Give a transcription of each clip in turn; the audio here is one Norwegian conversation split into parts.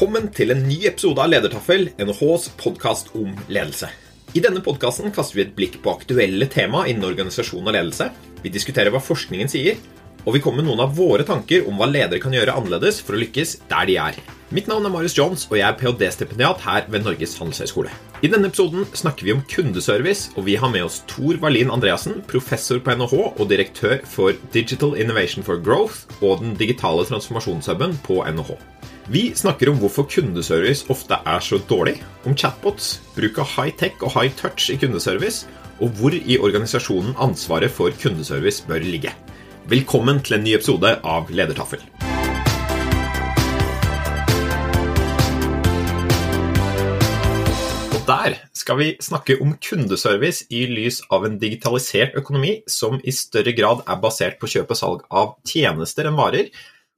Velkommen til en ny episode av Ledertaffel, NHHs podkast om ledelse. I denne podkasten kaster vi et blikk på aktuelle tema innen organisasjon og ledelse. Vi diskuterer hva forskningen sier, og vi kommer med noen av våre tanker om hva ledere kan gjøre annerledes for å lykkes der de er. Mitt navn er Marius Jones, og jeg er ph.d.-stipendiat her ved Norges handelshøyskole. I denne episoden snakker vi om kundeservice, og vi har med oss Tor Wallin Andreassen, professor på NHH og direktør for Digital Innovation for Growth og den digitale transformasjonshuben på NHH. Vi snakker om hvorfor kundeservice ofte er så dårlig, om chatbots, bruk av high-tech og high-touch i kundeservice, og hvor i organisasjonen ansvaret for kundeservice bør ligge. Velkommen til en ny episode av Ledertaffel. Og der skal vi snakke om kundeservice i lys av en digitalisert økonomi som i større grad er basert på kjøp og salg av tjenester enn varer,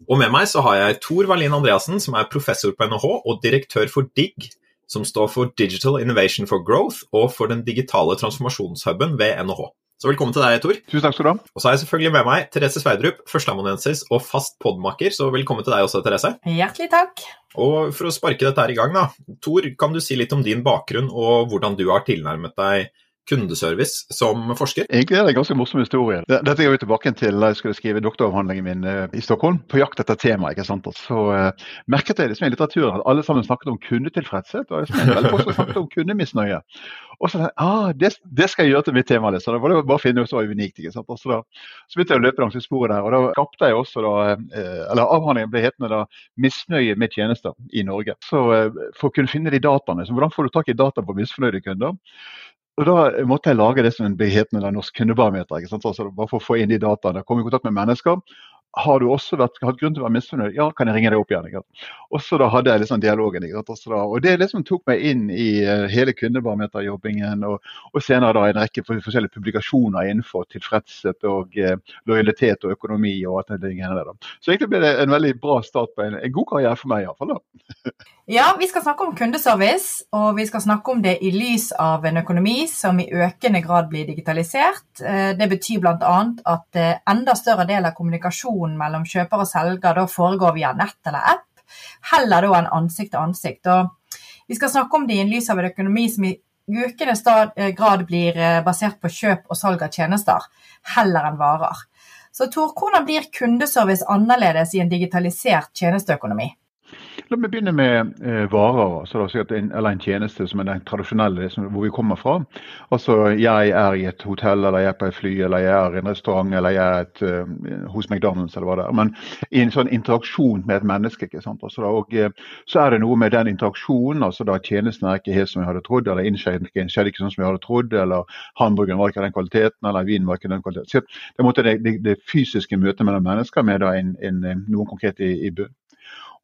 og med meg så har jeg Tor Wallin Andreassen, som er professor på NHH og direktør for DIGG, som står for Digital Innovation for Growth og for den digitale transformasjonshuben ved NHH. Så velkommen til deg, Tor. Tusen takk skal du ha. Og så har jeg selvfølgelig med meg Therese Sverdrup, førsteamanuensis og fast podmaker, så velkommen til deg også, Therese. Hjertelig takk. Og for å sparke dette her i gang, da. Tor, kan du si litt om din bakgrunn og hvordan du har tilnærmet deg kundeservice som forsker? Egentlig er det en ganske morsom historie. Dette går vi tilbake til da jeg skulle skrive doktoravhandlingen min eh, i Stockholm, på jakt etter tema. ikke sant? Så uh, merket jeg liksom i litteraturen at alle sammen snakket om kundetilfredshet, og veldig få som snakket om kundemisnøye. Og så tenkte jeg ah, det, det, skal jeg gjøre til mitt tema. Så da var det bare å finne ut hva unikt. ikke sant? Så, da, så begynte jeg å løpe langs det sporet der, og da skapte jeg også da, uh, eller Avhandlingen ble hetende da 'Misnøye med tjenester i Norge'. Så uh, For å kunne finne de dataene, så hvordan får du tak i data på misfornøyde kunder? Og Da måtte jeg lage det som en behetende norsk kundebarometer. Altså, bare for å få inn de dataene. Komme i kontakt med mennesker har du også vært, hatt grunn til å være misfornøyd? Ja, kan jeg ringe deg opp igjen? Og så da hadde jeg liksom dialogen. Da, og Det liksom tok meg inn i uh, hele kundebarometerjobbingen, og, og, senere da en rekke forskjellige publikasjoner innenfor tilfredshet og eh, lojalitet og økonomi. og alt det der. Så egentlig ble det en veldig bra start på en, en god karriere for meg iallfall. ja, vi skal snakke om kundeservice, og vi skal snakke om det i lys av en økonomi som i økende grad blir digitalisert. Uh, det betyr bl.a. at enda større del av kommunikasjonen kommunikasjonen mellom kjøper og selger da foregår via nett eller app, heller da enn ansikt til ansikt. Og vi skal snakke om det i en lys av en økonomi som i økende eh, grad blir eh, basert på kjøp og salg av tjenester, heller enn varer. Så Tor, hvordan blir kundeservice annerledes i en digitalisert tjenesteøkonomi? La meg begynne med eh, varer, altså en, eller en tjeneste som er den tradisjonelle som, hvor vi kommer fra. Altså Jeg er i et hotell, eller jeg er på et fly, eller jeg er i en restaurant, eller jeg er et, eh, hos McDonald's, eller hva det er. Men i en sånn interaksjon med et menneske. ikke sant? Altså, da, og eh, Så er det noe med den interaksjonen. altså da Tjenesten er ikke helt som jeg hadde trodd, eller innskjedde skjedde ikke sånn som jeg hadde trodd, eller hamburgeren var ikke den kvaliteten, eller vinen var ikke den kvaliteten. Så det, det, det, fysiske møtet mellom mennesker med da en, en, noen konkret i, i bunn.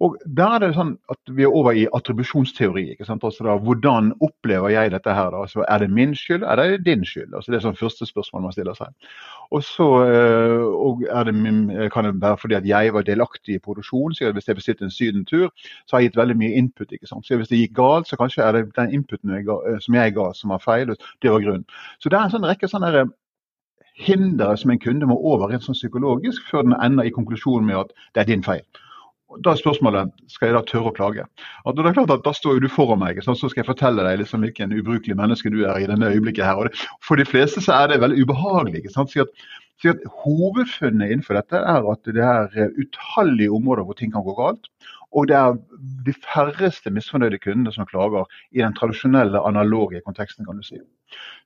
Og Der er det sånn at vi er over i attribusjonsteori. ikke sant? Altså da, Hvordan opplever jeg dette her? da? Altså, er det min skyld, er det din skyld? Altså Det er sånn første spørsmål man stiller seg. Og så øh, og det min, kan det være fordi at jeg var delaktig i produksjonen. så Hvis jeg bestilte en sydentur, så har jeg gitt veldig mye input. ikke sant? Så Hvis det gikk galt, så kanskje er det den inputen jeg ga, øh, som jeg ga, som var feil. Det var grunnen. Så det er en sånn rekke sånne der, hindre som en kunde må over rent sånn psykologisk, før den ender i konklusjonen med at det er din feil da er spørsmålet skal jeg da tørre å klage. At det er klart at Da står du foran meg, så skal jeg fortelle deg liksom hvilken ubrukelig menneske du er i denne øyeblikket. her. Og det, for de fleste så er det veldig ubehagelig. ikke sant? Så at, så at Hovedfunnet innenfor dette er at det er utallige områder hvor ting kan gå galt. Og det er de færreste misfornøyde kundene som klager i den tradisjonelle, analoge konteksten. kan du si.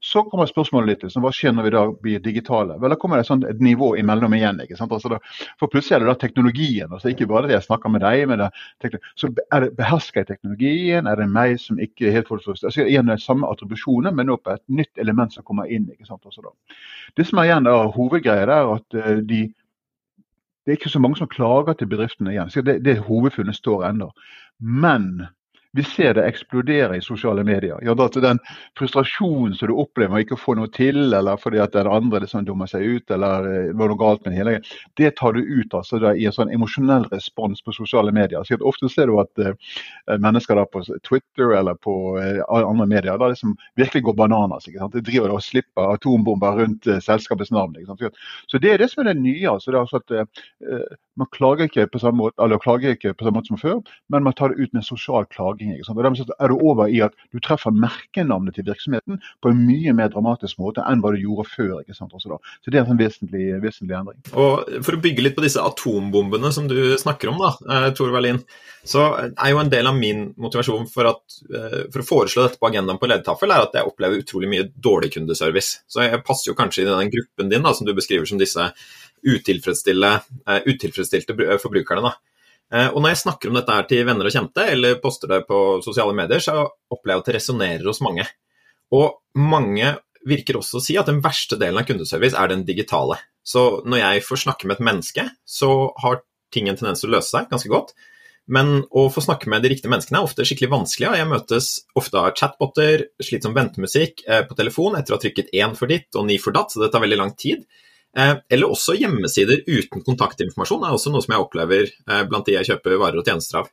Så kommer spørsmålet litt til hva skjer når vi da blir digitale? Vel, Da kommer det sånn et nivå imellom igjen. ikke sant? Altså da, for plutselig er det da teknologien. altså Ikke bare det jeg snakker med deg, men det, så er det, behersker jeg teknologien? Er det meg som ikke helt får forstå? Altså, igjen den samme attribusjoner, men nå på et nytt element som kommer inn. ikke sant? Altså da. Det som er igjen da hovedgreia, er at uh, de det er ikke så mange som klager til bedriftene igjen. Det, det hovedfunnet står ennå. Men vi ser det eksplodere i sosiale medier. Ja, Den frustrasjonen som du opplever med ikke å få noe til, eller fordi at den andre liksom dummer seg ut, eller det eh, var noe galt med det hele, det tar du ut altså, i en sånn emosjonell respons på sosiale medier. Så ofte ser du at uh, mennesker da på Twitter eller på uh, andre medier da liksom virkelig går bananas. ikke sant? De driver og slipper atombomber rundt uh, selskapets navn. ikke sant? Så Det er det som er det nye. altså det er altså at Man klager ikke på samme måte eller klager ikke på samme måte som før, men man tar det ut med sosial klaging sant? Og Dermed er du over i at du treffer merkenavnet til virksomheten på en mye mer dramatisk måte enn hva du gjorde før. ikke sant? Så det er en vesentlig, vesentlig, endring. Og For å bygge litt på disse atombombene som du snakker om, da, eh, Tor Verlin, så er jo en del av min motivasjon for, at, eh, for å foreslå dette på agendaen på ledertaffel, er at jeg opplever utrolig mye dårlig kundeservice. Så jeg passer jo kanskje i den gruppen din da, som du beskriver som disse eh, utilfredsstilte forbrukerne. da. Eh, og når jeg snakker om dette her til venner og kjente, eller poster det på sosiale medier, så opplever jeg at det resonnerer hos mange. Og mange virker også å si at den verste delen av kundeservice er den digitale. Så når jeg får snakke med et menneske, så har ting en tendens til å løse seg ganske godt. Men å få snakke med de riktige menneskene er ofte skikkelig vanskelig. Jeg møtes ofte av chatboter, slitsom ventemusikk eh, på telefon etter å ha trykket én for ditt og ni for datt, så det tar veldig lang tid. Eh, eller også hjemmesider uten kontaktinformasjon er også noe som jeg opplever eh, blant de jeg kjøper varer og tjenester av.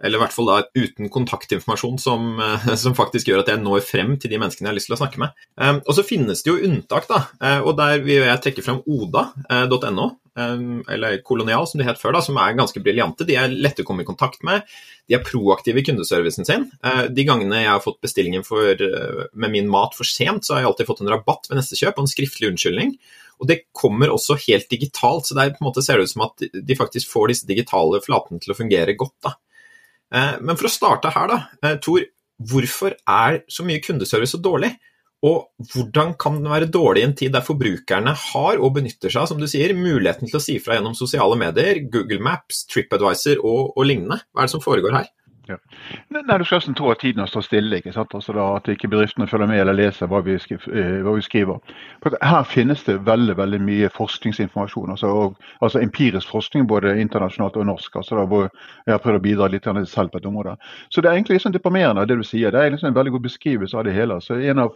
Eller i hvert fall da uten kontaktinformasjon som, eh, som, faktisk gjør at jeg når frem til de menneskene jeg har lyst til å snakke med. Og så finnes det jo unntak, da. Og der vil jeg trekke frem oda.no, eller Kolonial som de het før, da, som er ganske briljante. De er lette å komme i kontakt med. De er proaktive i kundeservicen sin. De gangene jeg har fått bestillingen for, med min mat for sent, så har jeg alltid fått en rabatt ved neste kjøp og en skriftlig unnskyldning. Og det kommer også helt digitalt, så det på en måte ser ut som at de faktisk får disse digitale flatene til å fungere godt. Da. Eh, men for å starte her, da. Eh, Tor, hvorfor er så mye kundeservice så dårlig? Og hvordan kan den være dårlig i en tid der forbrukerne har og benytter seg som du sier, muligheten til å si fra gjennom sosiale medier, Google Maps, TripAdvisor og, og lignende? Hva er det som foregår her? Ja. Nei, Du skal nesten tro at tiden stått stille. ikke sant? Altså da, At ikke bedriftene følger med eller leser hva vi, skriver. Eh. Her finnes det veldig veldig mye forskningsinformasjon. altså, og, altså Empirisk forskning både internasjonalt og norsk. altså da, hvor Jeg har prøvd å bidra litt selv på et område. Så det er egentlig liksom deprimerende det du sier. Det er liksom en veldig god beskrivelse av det hele. Så En av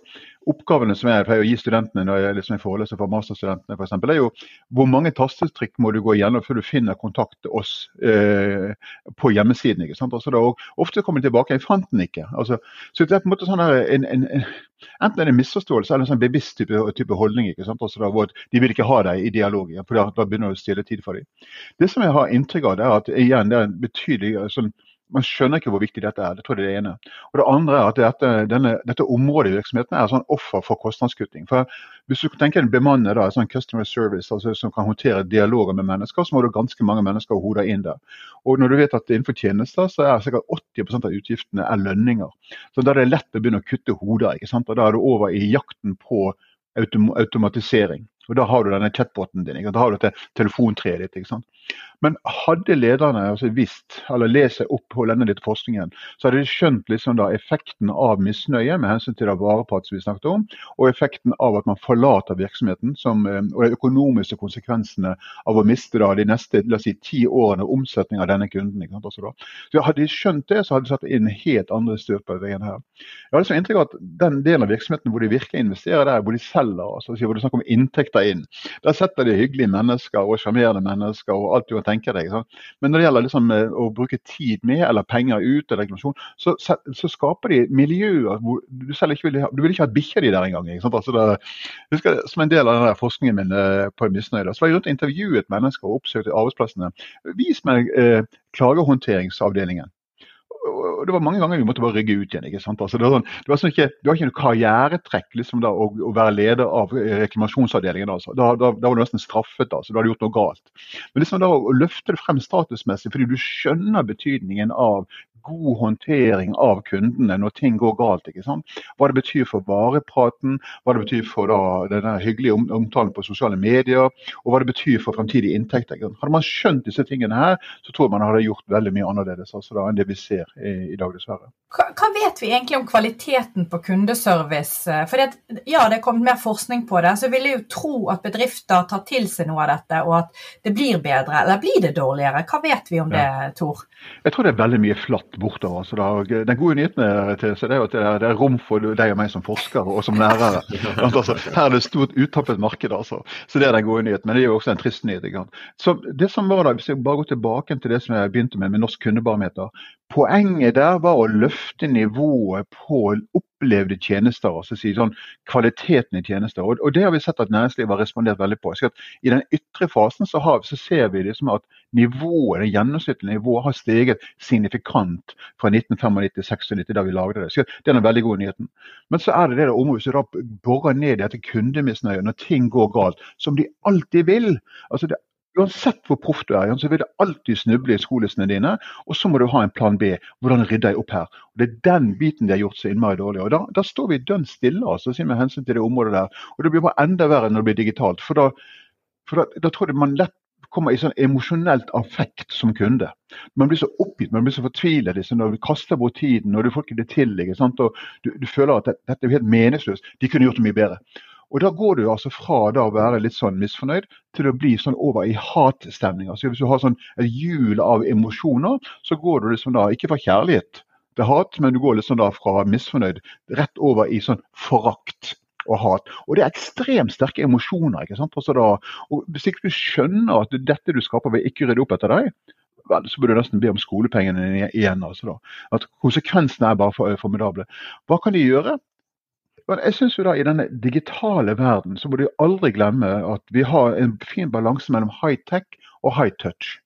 oppgavene som jeg pleier å gi studentene når jeg liksom foreleser for masterstudentene, eksempel, er jo hvor mange tastetrykk må du gå igjennom før du finner kontakt til oss eh, på hjemmesiden. ikke sant? Altså, da, og ofte kommer de tilbake jeg fant den ikke. Altså, så det er på en måte sånn her, en, en, en, Enten en misforståelse eller en sånn bevisst type, type holdning. ikke sant? Altså, da, hvor De vil ikke ha deg i dialog, for da, da begynner du å stille tid for dem. Det som jeg har inntrykk av, det er at igjen, det er en betydelig sånn, man skjønner ikke hvor viktig dette er. Det tror jeg det er ene. Og Det andre er at dette, denne, dette området i virksomheten er sånn offer for kostnadskutting. For Hvis du tenker en bemanner, da, sånn customer service altså som kan håndtere dialoger med mennesker, så må du ganske mange mennesker og hoder inn der. Og når du vet at innenfor tjenester så er sikkert 80% av utgiftene er lønninger. Så da er det lett å begynne å kutte hoder. ikke sant? Og Da er du over i jakten på autom automatisering. Og Da har du denne chatboten din, da har du dette telefontreet ditt. ikke sant? Men hadde lederne altså visst, eller lest seg opp på denne litt forskningen, så hadde de skjønt liksom da effekten av misnøye med hensyn til som vi snakket om, og effekten av at man forlater virksomheten, som, eh, og de økonomiske konsekvensene av å miste da de neste la oss si, ti årene omsetning av denne kunden. ikke sant, også da. Så Hadde de skjønt det, så hadde de satt inn helt andre styr på veien her. Jeg har liksom inntrykk av at den delen av virksomheten hvor de virkelig investerer der, hvor de selger, altså hvor det er snakk om inntekter inn, der setter de hyggelige mennesker og sjarmerende mennesker og alt du kan tenke deg. Sant? Men når det gjelder liksom, eh, å bruke tid med, eller penger ut, eller reklamasjon, så, så, skaper de miljøer hvor du selv ikke vil ha Du vil ikke ha bikkja di der engang. Altså som en del av den forskningen min eh, på misnøye, så var jeg rundt og intervjuet mennesker og oppsøkte arbeidsplassene. Vis meg eh, klagehåndteringsavdelingen og det var mange ganger vi måtte bare rygge ut igjen. ikke sant? Altså, det, var sånn, det, var sånn ikke, du har ikke noe karrieretrekk liksom, da, å, å, være leder av reklamasjonsavdelingen. Altså. Da, da, da, var du nesten straffet. Altså. Da hadde du gjort noe galt. Men liksom da å løfte det frem statusmessig fordi du skjønner betydningen av god håndtering av kundene når ting går galt. ikke sant? Hva det betyr for varepraten, hva det betyr for da, denne hyggelige omtalen på sosiale medier, og hva det betyr for fremtidige inntekter. Hadde man skjønt disse tingene her, så tror jeg man hadde gjort veldig mye annerledes altså da, enn det vi ser i, i dag, dessverre. Hva, hva, vet vi egentlig om kvaliteten på kundeservice? For det, ja, det er kommet mer forskning på det. Så jeg ville jo tro at bedrifter tar til seg noe av dette, og at det blir bedre. Eller blir det dårligere? Hva vet vi om det, Tor? Jeg tror det er veldig mye flatt bortover. Så da, den gode nyheten er, det er at det er, det er, rom for deg og meg som forskere og som lærere. altså, her er det stort uttappet marked. altså. Så det er den gode nyheten. Men det er jo også en trist nyhet. Så det som var da, Hvis jeg bare går tilbake til det som jeg begynte med, med Norsk kundebarometer. Poenget der var å løfte nivået på opplevde tjenester, altså si sånn kvaliteten i tjenester. Og, og, Det har vi sett at næringslivet har respondert veldig på. Så I den ytre fasen så, har, så ser vi liksom at nivået, det gjennomsnittlige nivået har steget signifikant fra 1995-96 da vi lagde det. Så Det er den veldig gode nyheten. Men så er det det området som borer ned i dette kundemisnøyet når ting går galt, som de alltid vil. Altså det Uansett hvor proff du er, så vil det alltid snuble i skolissene dine. Og så må du ha en plan B. Hvordan rydder jeg opp her? Og Det er den biten de har gjort så innmari dårlig. Og da, da, står vi dønn stille altså, med hensyn til det området der. Og det blir bare enda verre når det blir digitalt. For da, for da, da tror jeg man lett kommer i sånn emosjonelt affekt som kunde. Man blir så oppgitt, man blir så fortvilet liksom, når du kaster bort tiden og du får ikke det til. og du, du, føler at dette er helt meningsløst. De kunne gjort det mye bedre. Og Da går du altså fra da å være litt sånn misfornøyd til å bli sånn over i hatstemning. Altså Hvis du har sånn et hjul av emosjoner, så går du liksom da ikke fra kjærlighet til hat, men du går liksom da fra misfornøyd rett over i sånn forakt og hat. Og det er ekstremt sterke emosjoner. ikke sant? Altså da, og Hvis ikke du skjønner at dette du skaper vil ikke rydde opp etter deg, vel, så burde du nesten be om skolepengene igjen. altså da. At Konsekvensene er bare formidable. Hva kan de gjøre? Men jeg synes jo da I denne digitale verden så må du aldri glemme at vi har en fin balanse mellom high tech og high touch.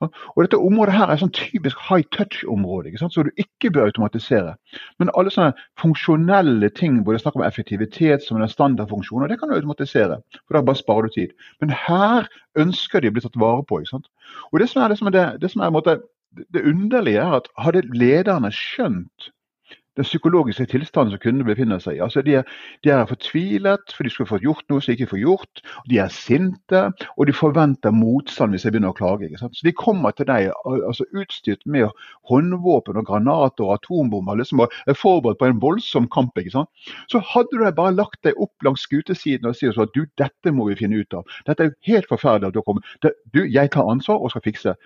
Og Dette området her er sånn typisk high touch-område, så du ikke bør automatisere. Men alle sånne funksjonelle ting hvor det er snakk om effektivitet som en standardfunksjon, det kan du automatisere. for Da bare sparer du tid. Men her ønsker de å bli tatt vare på. Og Det som er, det som er, det, det, som er det underlige, er at hadde lederne skjønt den psykologiske tilstanden som kundene befinner seg i. Altså de, er, de er fortvilet for de skulle fått gjort noe som de ikke får gjort. De er sinte, og de forventer motstand hvis jeg begynner å klage. Så De kommer til deg altså utstyrt med håndvåpen og granater og atombomber liksom, og er forberedt på en voldsom kamp. ikke sant? Så hadde du bare lagt deg opp langs skutesiden og sagt at du, dette må vi finne ut av. Dette er helt forferdelig at du har kommet. Du, jeg tar ansvar og skal fikse.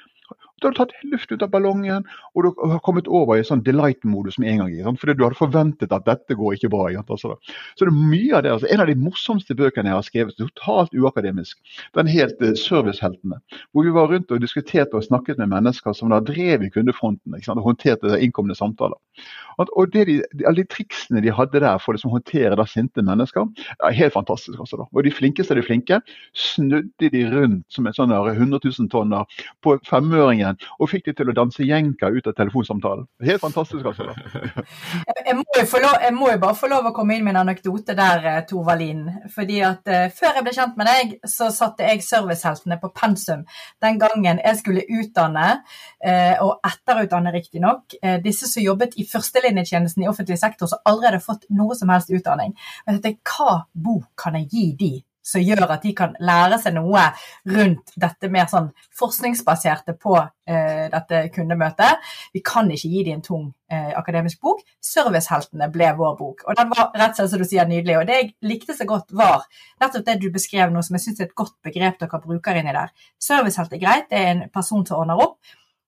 Da har du tatt luft ut av ballongen, og du har kommet over i sånn delight-modus med en gang. Fordi du hadde forventet at dette går ikke bra. Altså. Så det er mye av det. Altså. En av de morsomste bøkene jeg har skrevet, totalt uakademisk, den helt uh, Serviceheltene. Hvor vi var rundt og diskuterte og snakket med mennesker som da drev i kundefronten og håndterte innkomne samtaler. Og det de, Alle de triksene de hadde der for liksom å håndtere da sinte mennesker, er helt fantastisk. Altså, da. Og de flinkeste av de flinke snudde de rundt som en sånn 100 000 tonner på femøringen og fikk de til å danse jenka ut av telefonsamtalen. Helt fantastisk, altså. jeg, må lov, jeg må jo bare få lov å komme inn med en anekdote der, eh, Tor Wallin. Fordi at uh, Før jeg ble kjent med deg, så satte jeg serviceheltene på pensum den gangen jeg skulle utdanne, uh, og etterutdanne riktignok, uh, disse som jobbet i førstelinjetjenesten i offentlig sektor, som allerede fått noe som helst utdanning. Men jeg tenkte, Hva bok kan jeg gi de som gjør at de kan lære seg noe rundt dette mer sånn forskningsbaserte på eh, dette kundemøtet. Vi kan ikke gi dem en tung eh, akademisk bok. 'Serviceheltene' ble vår bok. Og den var rett og slett, som du sier, nydelig. Og det jeg likte så godt, var nettopp det du beskrev nå, som jeg syns er et godt begrep dere bruker inni der. Servicehelt er greit, det er en person som ordner opp.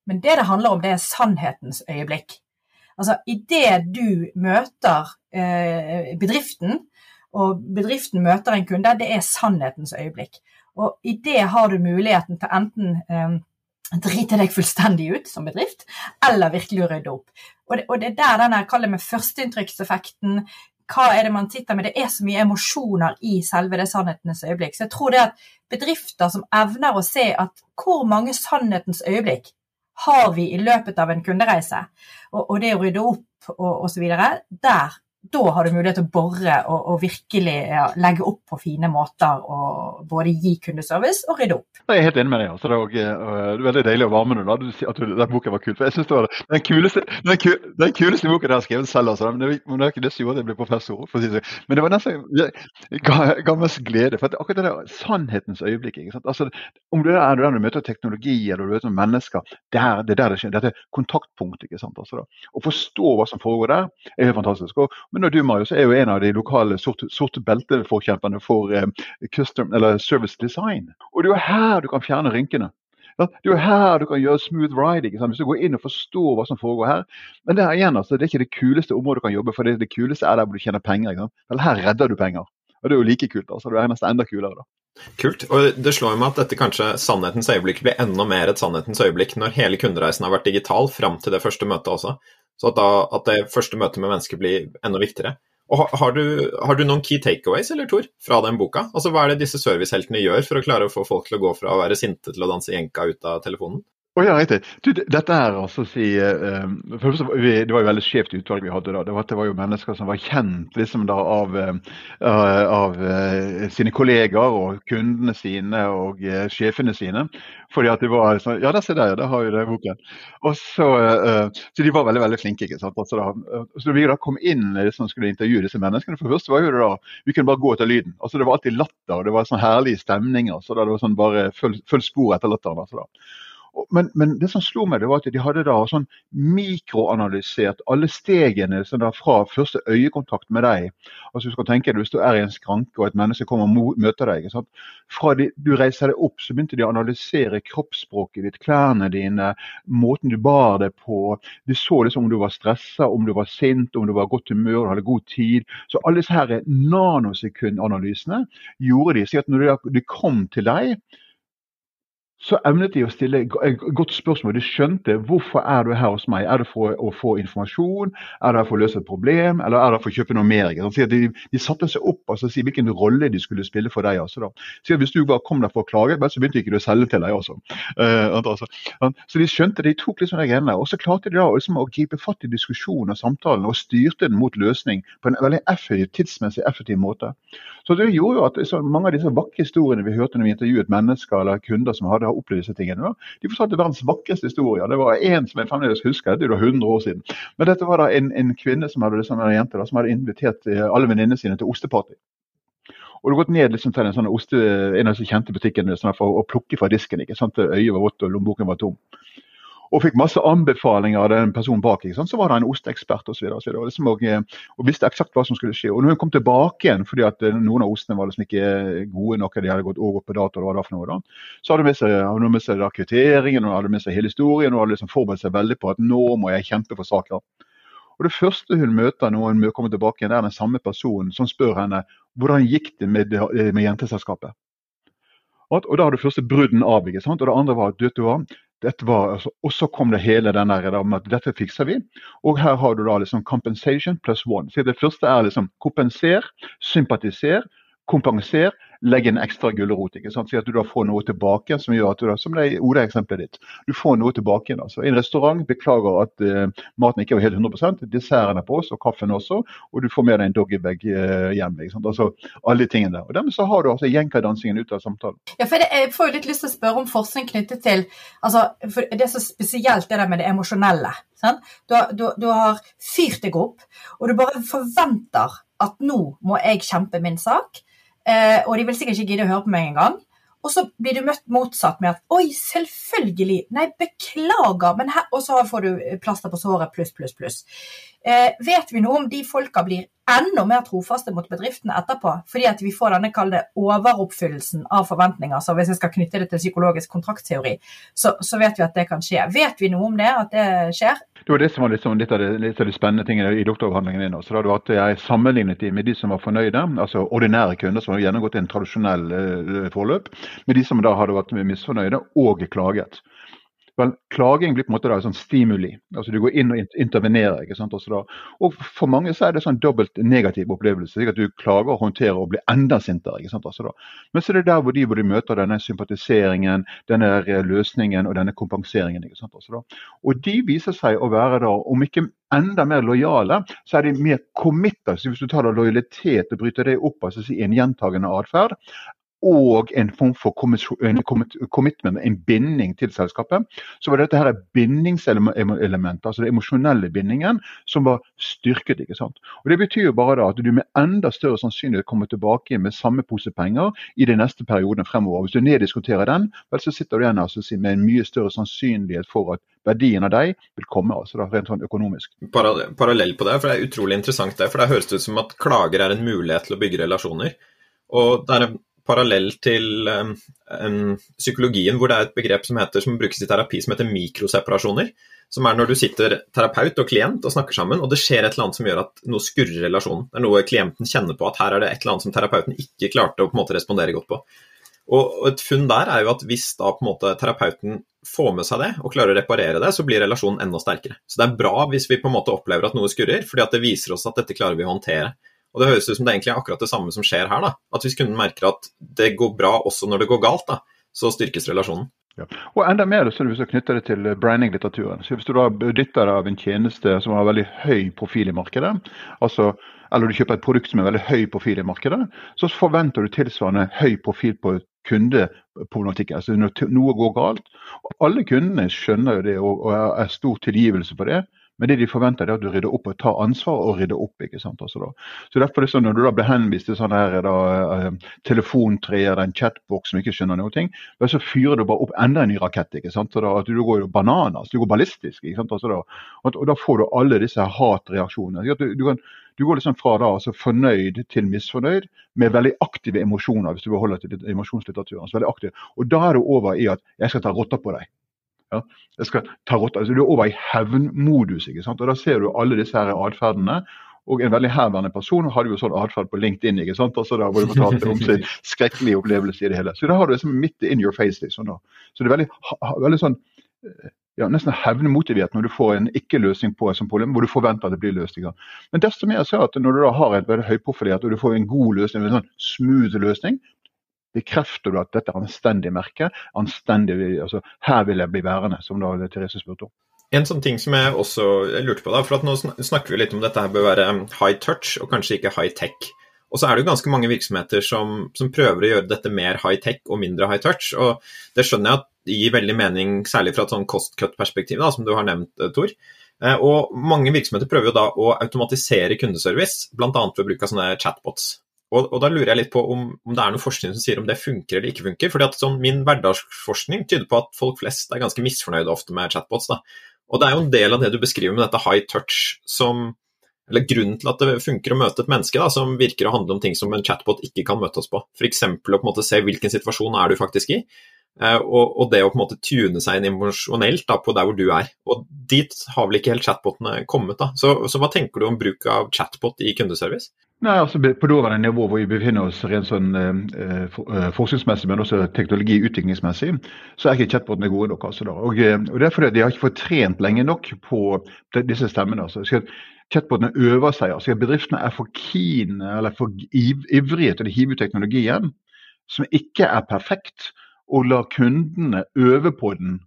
Men det det handler om, det er sannhetens øyeblikk. Altså, idet du møter eh, bedriften, og bedriften møter en kunde, det er sannhetens øyeblikk. Og i det har du muligheten til enten eh, drite deg fullstendig ut som bedrift, eller virkelig rydde opp. Og det, og det er der den jeg kaller med førsteinntrykkseffekten, hva er det man sitter med? Det er så mye emosjoner i selve det sannhetens øyeblikk. Så jeg tror det at bedrifter som evner å se at hvor mange sannhetens øyeblikk har vi i løpet av en kundereise, og, og det å rydde opp og osv., der da har du mulighet til å bore og, og virkelig ja, legge opp på fine måter og både gi kundeservice og rydde opp. Jeg er helt enig med deg. Altså. Det, er også, uh, veldig deilig å varme da, at du, den boken var kul. For jeg synes det var den kuleste, den, kul, den kuleste boken jeg har skrevet selv. Altså. Men det, er ikke det som gjorde at jeg ble professor. Si. Sånn. Men det var nesten ga, mest glede. For akkurat det der sannhetens øyeblikk altså, Om du er der du møter teknologi eller du møter mennesker, det er, der det skjer. Dette kontaktpunktet. ikke sant? Altså, Å forstå hva som foregår der, er helt fantastisk. Og, men du Marius, er jo en av de lokale sorte, sorte belteforkjemperne for eh, custom, eller service design. Og det er jo her du kan fjerne rynkene. Det er jo her du kan gjøre smooth riding. Hvis du går inn og forstår hva som foregår her. Men det igjen, altså, det er ikke det kuleste området du kan jobbe for. Det, det kuleste er der hvor du tjener penger. Eller her redder du penger. Og det er jo like kult. altså Det er nesten enda kulere. da. Kult. Og det slår meg at dette kanskje sannhetens øyeblikk blir enda mer et sannhetens øyeblikk når hele kundereisen har vært digital fram til det første møtet også. Så at, da, at det første møtet med mennesker blir enda viktigere. Og har du, har du, noen key takeaways eller, Tor, fra den boka? Altså, Hva er det disse serviceheltene gjør for å klare å få folk til å gå fra å være sinte til å danse jenka ut av telefonen? Oh, ja, riktig. Du, dette er altså si vi, Det var jo veldig skjevt utvalg vi hadde da. Det var, det var, jo mennesker som var kjent liksom da av, uh, av uh, sine kollegaer og kundene sine og sjefene sine. Fordi at de var sånn Ja, der ser dere, der har vi det boken. Og så, så de var veldig veldig flinke. ikke sant? Altså da, så da vi da kom inn liksom, skulle intervjue disse menneskene, for først var jo det da Vi kunne bare gå etter lyden. altså Det var alltid latter, og det var sånn herlige stemninger. så da det var sånn bare følg spor etter latteren. altså da. Men, men, det som slo meg, det var at de hadde da sånn mikroanalysert alle stegene sånn fra første øyekontakt med deg. Altså du skal tenke deg, Hvis du er i en skranke og et menneske kommer og møter deg. Fra de, du reiser deg opp, så begynte de å analysere kroppsspråket ditt, klærne dine, måten du bar deg på. De så liksom om du var stressa, om du var sint, om du var godt humør, du hadde god tid. Så alle disse her nanosekundanalysene gjorde de. Så at når de kom til deg, så evnet de å stille et godt spørsmål. De skjønte hvorfor er du her hos meg. Er det for å få informasjon, er det for å løse et problem, eller er det for å kjøpe noe mer? De, de satte seg opp og altså, si hvilken rolle de skulle spille for deg. Altså, så Hvis du bare kom der for å klage, så begynte ikke du å selge til deg. Også. Uh, altså. Så de skjønte de tok liksom de greiene Og så klarte de da liksom, å gripe fatt i diskusjonen og samtalen og styrte den mot løsning på en veldig effektiv, tidsmessig effektiv måte. Så det gjorde jo at så, Mange av disse vakre historiene vi hørte når vi intervjuet mennesker eller kunder som hadde opplevd disse tingene. De fortalte verdens vakreste historier. Det var én som jeg fremdeles husker, det er 100 år siden. Men dette var da en, en kvinne som hadde, liksom, en jente da, som hadde invitert eh, alle venninnene sine til osteparty. Og du har gått ned liksom, til en, sånn oste, en av de kjente butikkene sånn, for å plukke fra disken. ikke sant? Øyet var vått og lommeboken var tom og fikk masse anbefalinger av den personen bak. Så var det en osteekspert osv. Og, så og, liksom, og, og, visste eksakt hva som skulle skje. Og når hun kom tilbake igjen, fordi at eh, noen av ostene var liksom ikke gode nok, de hadde gått over på dato, hva det noe da, så hadde hun med seg, hadde med seg kvitteringen og hadde med seg hele historien og hadde liksom forberedt seg veldig på at nå må jeg kjempe for saker. Og Det første hun møter når hun kommer tilbake, igjen, er den samme personen som spør henne hvordan gikk det med, med jenteselskapet. Og, og Da har du første brudden av. ikke sant? Og det andre var at du, dette var, altså, og så kom det hele den der med at dette fikser vi. Og her har du da liksom compensation plus one. Så det første er liksom kompenser, sympatiser, kompenser, legge en ekstra gulrot. ikke sant? Si at du da får noe tilbake som gjør at du da, som det er Oda-eksempelet ditt, du får noe tilbake igjen. altså. En restaurant beklager at uh, maten ikke var helt 100 desserten er på oss, og kaffen også, og du får med deg en doggybag uh, hjem. ikke sant? Altså alle tingene der. Og Dermed så har du altså jenka-dansingen ut av samtalen. Ja, for Jeg får jo litt lyst til å spørre om forskning knyttet til altså, for Det er så spesielt det der med det emosjonelle. Du du, du har fyrt deg opp, og du bare forventer at nå må jeg kjempe min sak. Eh, og de vil sikkert ikke gidde å høre på meg engang. Og så blir du møtt motsatt med at 'oi, selvfølgelig', nei, beklager, men her Og så får du plaster på såret pluss, pluss, pluss. Eh, vet vi noe om de folka blir enda mer trofaste mot bedriftene etterpå? Fordi at vi får denne kalde overoppfyllelsen av forventninger. Så hvis jeg skal knytte det til psykologisk kontraktteori, så, så, vet vi at det kan skje. Vet vi noe om det, at det skjer? Det var det som var liksom litt, av det, litt av de spennende tingene i doktoravhandlingen din. Så da var at Jeg sammenlignet de med de som var fornøyde, altså ordinære kunder som hadde gjennomgått en tradisjonell uh, forløp, med de som da hadde vært misfornøyde og klaget. Vel, klaging blir på en måte da, sånn stimuli. altså Du går inn og intervenerer. ikke sant, også da. Og For mange så er det sånn dobbelt negativ opplevelse. Ikke? at Du klager, håndterer og blir enda sintere. ikke sant, også da. Men så er det der hvor de hvor de møter denne sympatiseringen, denne løsningen og denne kompenseringen. ikke sant, også da. Og de viser seg å være da, om ikke enda mer lojale, så er de mer committa. Hvis du tar da lojalitet og bryter det opp altså en gjentagende atferd, og en form for commitment, en binding til selskapet, så var dette her bindingselementet, altså den emosjonelle bindingen, som var styrket. ikke sant? Og Det betyr jo bare da at du med enda større sannsynlighet kommer tilbake med samme pose penger i de neste periodene fremover. Hvis du neddiskuterer den, vel så sitter du igjen altså med en mye større sannsynlighet for at verdien av deg vil komme, altså da, rent sånn økonomisk. Parallell på det, for det er utrolig interessant det. For det høres ut som at klager er en mulighet til å bygge relasjoner. Og det er en parallell til um, psykologien, hvor det er et begrep som, heter, som brukes i terapi som heter mikroseparasjoner. Som er når du sitter terapeut og klient og snakker sammen, og det skjer et eller annet som gjør at noe skurrer relasjonen. Det er noe klienten kjenner på at her er det et eller annet som terapeuten ikke klarte å på en måte respondere godt på. Og et funn der er jo at hvis da på en måte terapeuten får med seg det og klarer å reparere det, så blir relasjonen enda sterkere. Så det er bra hvis vi på en måte opplever at noe skurrer, fordi at det viser oss at dette klarer vi å håndtere. Og Det høres ut som det egentlig er akkurat det samme som skjer her. da. At hvis kunden merker at det går bra også når det går galt, da, så styrkes relasjonen. Ja. Og enda mer så hvis du knytter det til branding-litteraturen. Så Hvis du da dytter av en tjeneste som har veldig høy profil i markedet, altså, eller du kjøper et produkt som er veldig høy profil i markedet, så forventer du tilsvarende høy profil på kundeproblematikken. Altså når noe går galt. Og alle kundene skjønner jo det og er stor tilgivelse på det. Men det de forventer, er at du rydder opp og tar ansvar og rydder opp. ikke sant? Altså. Så derfor er det sånn Når du da blir henvist til sånne her da, telefontreer eller en chatbox som ikke skjønner noe, ting, så fyrer du bare opp enda en ny rakett. ikke sant? Så da, at Du går jo bananas, du går ballistisk. ikke sant? Altså da, og, da får du alle disse hatreaksjonene. Du, du, kan, du går liksom fra da, altså fornøyd til misfornøyd med veldig aktive emosjoner, hvis du beholder til emosjonslitteraturen. så veldig aktiv. Og da er du over i at 'jeg skal ta rotta på deg'. Ja, jeg skal ta rotta. Altså, du er over i hevnmodus. ikke sant? Og Da ser du alle disse her atferdene. Og en veldig herværende person hadde jo sånn atferd på LinkedIn. ikke sant? Altså da hvor fortalte om sin skrekkelige opplevelse i det hele. Så da har du liksom midt in your face. liksom da. Så det er veldig, veldig sånn eh, ja, nesten hevnmotivert når du får en ikke-løsning på et sånt problem, hvor du forventer at det blir løst. Men desto mer så at når du da har et veldig høyprofilert og du får en god løsning, en sånn smooth løsning, bekrefter du at dette er anstendig merke. anstendig, altså Her vil jeg bli værende, som da Therese spurte om. En sånn ting som jeg også lurte på, da, for at nå snakker vi litt om dette her bør være high touch og kanskje ikke high tech. Og så er det jo ganske mange virksomheter som, som prøver å gjøre dette mer high tech og mindre high touch. og Det skjønner jeg at gir veldig mening, særlig fra et sånn cost cut-perspektiv, som du har nevnt, eh, Tor. Eh, og mange virksomheter prøver jo da å automatisere kundeservice, bl.a. ved bruk av sånne chatbots. Og, og, da lurer jeg litt på om, om, det er noe forskning som sier om det funker eller ikke funker. fordi at sånn, Min hverdagsforskning tyder på at folk flest er ganske misfornøyde ofte med chatbots. da. Og det er jo en del av det du beskriver med dette high touch som eller grunnen til at det funker å møte et menneske da, som virker å handle om ting som en chatbot ikke kan møte oss på. F.eks. å på en måte se hvilken situasjon er du faktisk i, og, og, det å på en måte tune seg inn emosjonelt på der hvor du er. Og Dit har vel ikke helt chatbotene kommet. da. Så, så hva tenker du om bruk av chatbot i kundeservice? Nei, altså På nåværende nivå hvor vi befinner oss rent sånn eh, for, eh, forskningsmessig, men også teknologiutviklingsmessig, så er ikke chatbotene gode nok. altså da. Og, eh, og Det er fordi de har ikke fått trent lenge nok på disse stemmene. altså. Chatbotene øver seg. altså Bedriftene er for keen eller for ivrige til å hive ut teknologien, som ikke er perfekt, og lar kundene øve på den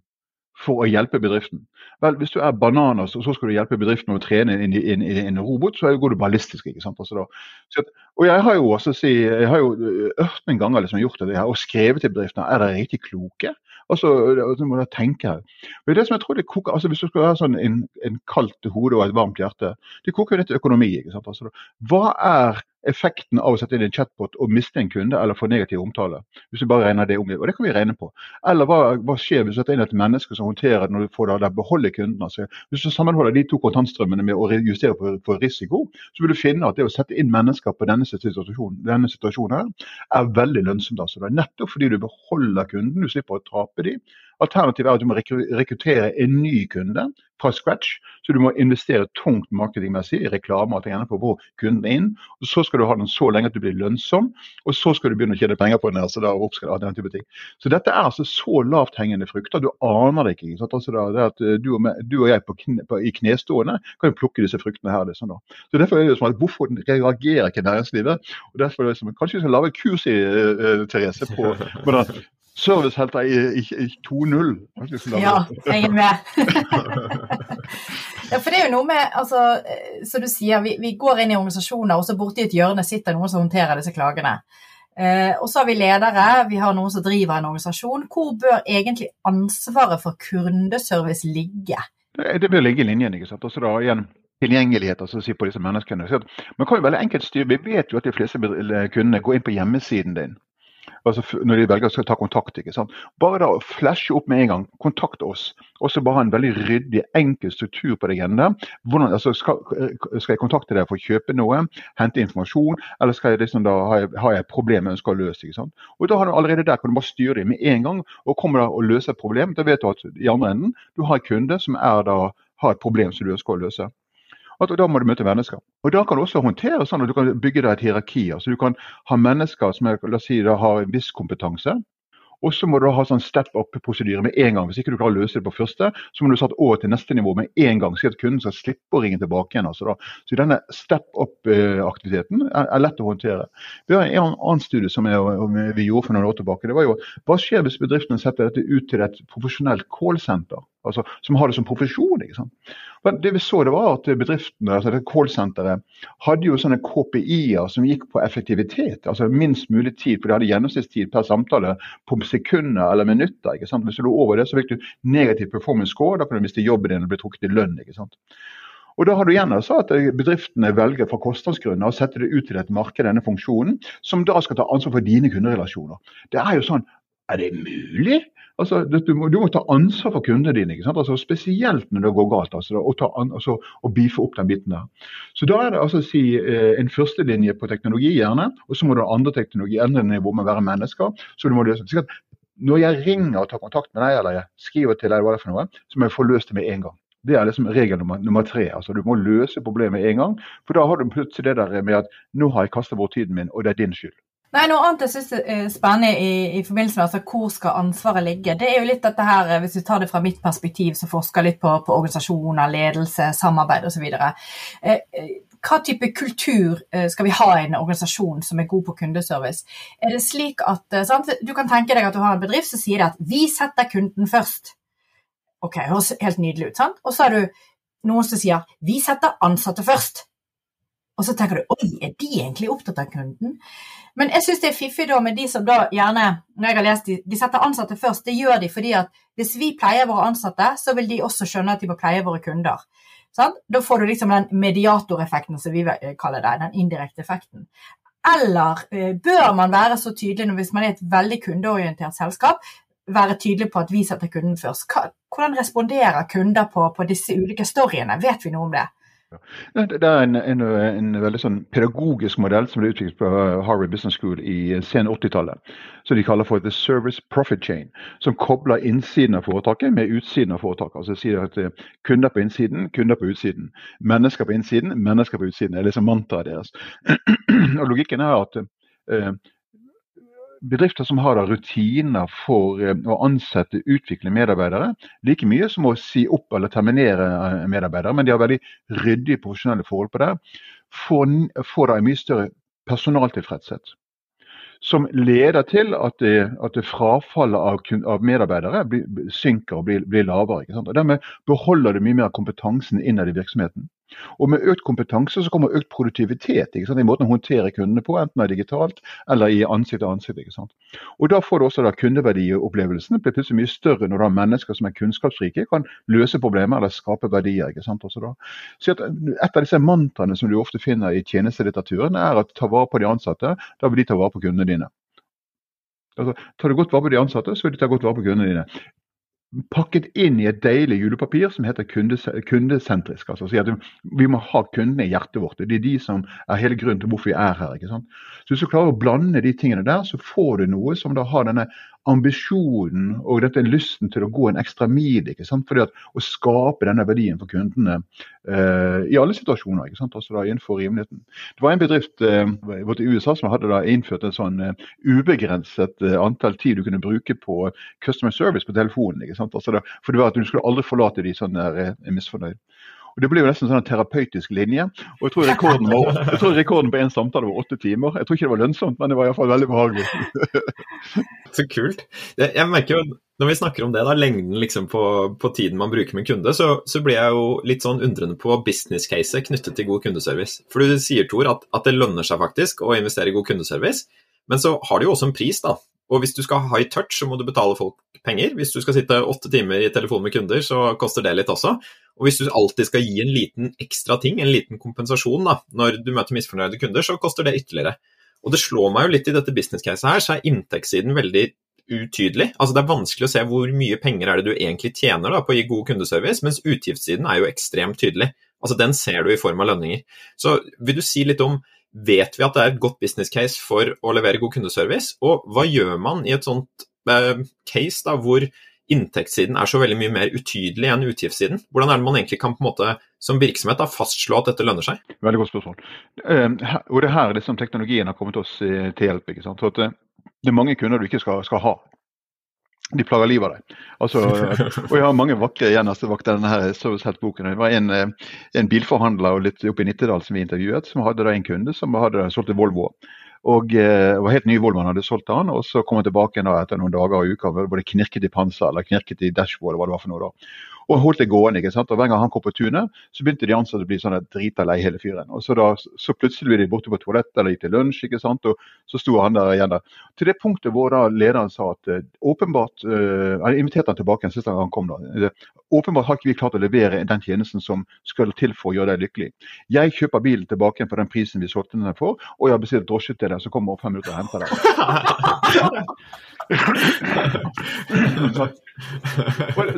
for å hjelpe bedriften. Vel, Hvis du er bananas og så skal du hjelpe bedriften å trene inn i en robot, så går du ballistisk. ikke sant? Altså så, og Jeg har jo også si, jeg har jo ørten ganger liksom gjort det her, og skrevet til bedriftene er dere riktig kloke. Altså, du må da tenke. Men det som jeg tror det koker, altså Hvis du skal ha sånn en, en kaldt hode og et varmt hjerte, det koker jo litt økonomi. ikke sant? Altså, hva er effekten av å sette inn en chatbot og miste en kunde eller få negativ omtale. Hvis du bare regner det om. Og det kan vi regne på. Eller hva, hva skjer hvis du setter inn et menneske som håndterer det når du får det, der beholder kunden? Altså, hvis du sammenholder de to kontantstrømmene med å justere på, på, risiko, så vil du finne at det å sette inn mennesker på denne situasjonen, denne situasjonen er veldig lønnsomt. Altså. Det er nettopp fordi du beholder kunden, du slipper å tape dem. Alternativet er at du må rekruttere en ny kunde fra scratch. Så du må investere tungt marketingmessig i reklame og ting på å få kunden inn. og Så skal du ha den så lenge at du blir lønnsom, og så skal du begynne å tjene penger på den. Altså da, den type ting. Så dette er altså så lavt hengende frukter. Du aner det ikke. ikke altså det at eh, du og, med, du og jeg på kne, på, i knestående kan jo plukke disse fruktene her. Liksom da. Så Derfor er det sånn at hvorfor reagerer ikke næringslivet? og derfor er det som, Kanskje vi skal lage et kurs i uh, Therese, på hvordan servicehelter i, i, i 2.0. Ja, jeg er med. ja, for det er jo noe med, altså, eh, som du sier, vi, vi går inn i organisasjoner, og så borti et hjørne sitter noen som håndterer disse klagene. Eh, og så har vi ledere, vi har noen som driver en organisasjon. Hvor bør egentlig ansvaret for kundeservice ligge? Det bør ligge i linjen. ikke sant? Også da igjen tilgjengelighet altså si på disse menneskene. Man kan jo veldig enkelt styre. Vi vet jo at de fleste kundene går inn på hjemmesiden din altså når de velger å ta kontakt. ikke sant? Bare da flashe opp med en gang, kontakt oss. Og så bare ha en veldig ryddig, enkel struktur på det greiene Hvordan, altså, skal, skal, jeg kontakte deg for å kjøpe noe, hente informasjon, eller skal jeg liksom da, har, jeg, et problem jeg ønsker å løse? ikke sant? Og da har du allerede der kan du bare styre det med en gang, og kommer da og løser et problem. Da vet du at i andre enden du har en kunde som er da, har et problem som du ønsker å løse at da må du møte mennesker. Og Da kan du også håndtere sånn at du kan bygge deg et hierarki. altså Du kan ha mennesker som er, la oss si, har en viss kompetanse, og så må du ha sånn step up-prosedyre med en gang. Hvis ikke du klarer å løse det på første, så må du satt over til neste nivå med en gang. Så at kunden skal slippe å ringe tilbake igjen. Altså så denne step up-aktiviteten er, er, lett å håndtere. Vi har en annen studie som vi gjorde for noen år tilbake. det var jo Hva skjer hvis bedriftene setter dette ut til et profesjonelt callsenter? Altså, som har det som profesjon. ikke sant? Men det vi så det var at bedriftene, altså det callsenteret, hadde jo sånne KPI-er som gikk på effektivitet. altså Minst mulig tid, for de hadde gjennomsnittstid per samtale på sekunder eller minutter. ikke sant? Hvis du lå over det, så fikk du negativ performance score. Da kan du miste jobben din og bli trukket i lønn. ikke sant? Og Da har du igjen altså at bedriftene velger fra kostnadsgrunner å sette det ut til et marked, denne funksjonen, som da skal ta ansvar for dine kunderelasjoner. Det er jo sånn, Er det mulig? Altså, du, må, du, må, ta ansvar for kundene dine, altså, spesielt når det går galt. Altså, og, ta, altså, og beefe opp den biten der. Så Da er det altså si, eh, en førstelinje på teknologi, gjerne, og så må du ha andre teknologi, andre nivå med å være mennesker. så du må løse. det. når jeg ringer og tar kontakt med deg, eller jeg skriver til deg, hva det er for noe, så må jeg få løst det med en gang. Det er liksom regel nummer, nummer tre. altså Du må løse problemet en gang. For da har du plutselig det der med at nå har jeg kastet bort tiden min, og det er din skyld. Nei, Noe annet jeg syns er spennende i, i, forbindelse med altså, hvor skal ansvaret ligge, det er jo litt dette her, hvis vi tar det fra mitt perspektiv, som forsker litt på, på organisasjoner, ledelse, samarbeid osv. Eh, eh, hva type kultur eh, skal vi ha i en organisasjon som er god på kundeservice? Er det slik at, eh, sant? Du kan tenke deg at du har en bedrift som sier at 'vi setter kunden først'. Ok, høres helt nydelig ut. sant? Og så har du noen som sier 'vi setter ansatte først'. Og så tenker du 'oi, er de egentlig opptatt av kunden'? Men jeg syns det er fiffig da med de som da gjerne når jeg har lest de, de setter ansatte først. Det gjør de fordi at hvis vi pleier våre ansatte, så vil de også skjønne at de må pleie våre kunder. Sånn? Da får du liksom den mediatoreffekten som vi kaller det, den indirekte effekten. Eller eh, bør man være så tydelig hvis man er et veldig kundeorientert selskap, være tydelig på at vi setter kunden først. Hvordan responderer kunder på, på disse ulike storyene? Vet vi noe om det? Det er en, en, en, veldig sånn pedagogisk modell som ble utviklet på Harvard Business School i sen 80-tallet. Som de kaller for The Service Profit Chain. Som kobler innsiden av foretaket med utsiden av foretaket. Altså sier at eh, Kunder på innsiden, kunder på utsiden. Mennesker på innsiden, mennesker på utsiden. Det er liksom mantraet deres. Og Logikken er at eh, bedrifter som har rutiner for eh, å ansette, utvikle medarbeidere, like mye som å si opp eller terminere eh, medarbeidere, men de har veldig ryddige profesjonelle forhold på det, får, får da en mye større personaltilfredshet. Som leder til at, det, at det frafallet av, av, medarbeidere blir, synker og blir, blir lavere. Og Dermed beholder du mye mer kompetansen innad i virksomheten. Og med økt kompetanse så kommer økt produktivitet i måten å håndtere kundene på, enten det er digitalt eller i ansikt til ansikt. ikke sant? Og Da får du også da kundeverdiopplevelsen blir plutselig mye større når du har mennesker som er kunnskapsrike, kan løse problemer eller skape verdier. ikke sant, også da. Så Et av disse mantraene som du ofte finner i tjenestelitteraturen, er at ta vare på de ansatte, da vil de ta vare på kundene dine. Altså, tar du godt vare på de ansatte, så vil de ta godt vare på kundene dine pakket inn i et deilig julepapir som heter kundesentrisk. altså at Vi må ha kundene i hjertet vårt. Det er de som er hele grunnen til hvorfor vi er her. ikke sant? Så Hvis du klarer å blande de tingene der, så får du noe som da har denne ambisjonen og dette lysten til å gå en ekstra mil. ikke sant? Fordi at Å skape denne verdien for kundene uh, i alle situasjoner. ikke sant? Altså da innenfor rimeligheten. Det var en bedrift uh, i USA som hadde da innført en sånn uh, ubegrenset antall tid du kunne bruke på customer service på telefonen. ikke sant? Altså da, for det var at Du skulle aldri forlate de sånn der misfornøyd. Og Det ble jo nesten sånn en terapeutisk linje. og Jeg tror rekorden var, jeg tror rekorden på én samtale var åtte timer. Jeg tror ikke det var lønnsomt, men det var iallfall veldig behagelig. så kult. Jeg merker jo, Når vi snakker om det, da, lengden liksom på, på, tiden man bruker med kunde, så, så, blir jeg jo litt sånn undrende på business-caset knyttet til god kundeservice. For du sier, Tor, at, at det lønner seg faktisk å investere i god kundeservice. Men så har det jo også en pris, da. Og hvis du skal ha high touch, så må du betale folk penger. Hvis du skal sitte åtte timer i telefon med kunder, så koster det litt også. Og hvis du alltid skal gi en liten ekstra ting, en liten kompensasjon da, når du møter misfornøyde kunder, så koster det ytterligere. Og det slår meg jo litt i dette business-caset her, så er inntektssiden veldig utydelig. Altså Det er vanskelig å se hvor mye penger er det du egentlig tjener da, på å gi god kundeservice, mens utgiftssiden er jo ekstremt tydelig. Altså Den ser du i form av lønninger. Så vil du si litt om Vet vi at det er et godt business case for å levere god kundeservice? Og hva gjør man i et sånt eh, case da, hvor inntektssiden er så veldig mye mer utydelig enn utgiftssiden? Hvordan er det man egentlig kan på en måte som virksomhet da, fastslå at dette lønner seg? Veldig godt spørsmål. Uh, og Det er her liksom, teknologien har kommet oss uh, til hjelp. ikke sant? Så at, uh, det er mange kunder du ikke skal, skal ha. De plager livet av deg. Altså, og jeg har mange vakre gjennomsnittsvakter denne her boken. Det var en, en bilforhandler litt oppe i Nittedal som vi intervjuet, som hadde da en kunde som hadde solgt en Volvo. Og eh, var helt ny Volvo han hadde solgt han, og så kom han tilbake da, etter noen dager og uker hvor det knirket i panser eller knirket i dashboard. hva det var for noe da. Og holdt det gående. ikke sant? Og Hver gang han kom på tunet, så begynte de ansatte å bli sånn drita lei hele fyren. Og så, da, så plutselig ble de borte på toalettet eller gikk til lunsj, ikke sant? og så sto han der igjen. der. Til det punktet hvor da lederen sa at uh, åpenbart uh, Han inviterte han tilbake en siste gang han kom. da. Åpenbart har ikke vi klart å levere den tjenesten som skal til for å gjøre deg lykkelig. Jeg kjøper bilen tilbake for den prisen vi solgte den for, og jeg har bestilt drosje til deg som kommer om fem minutter og henter deg. det,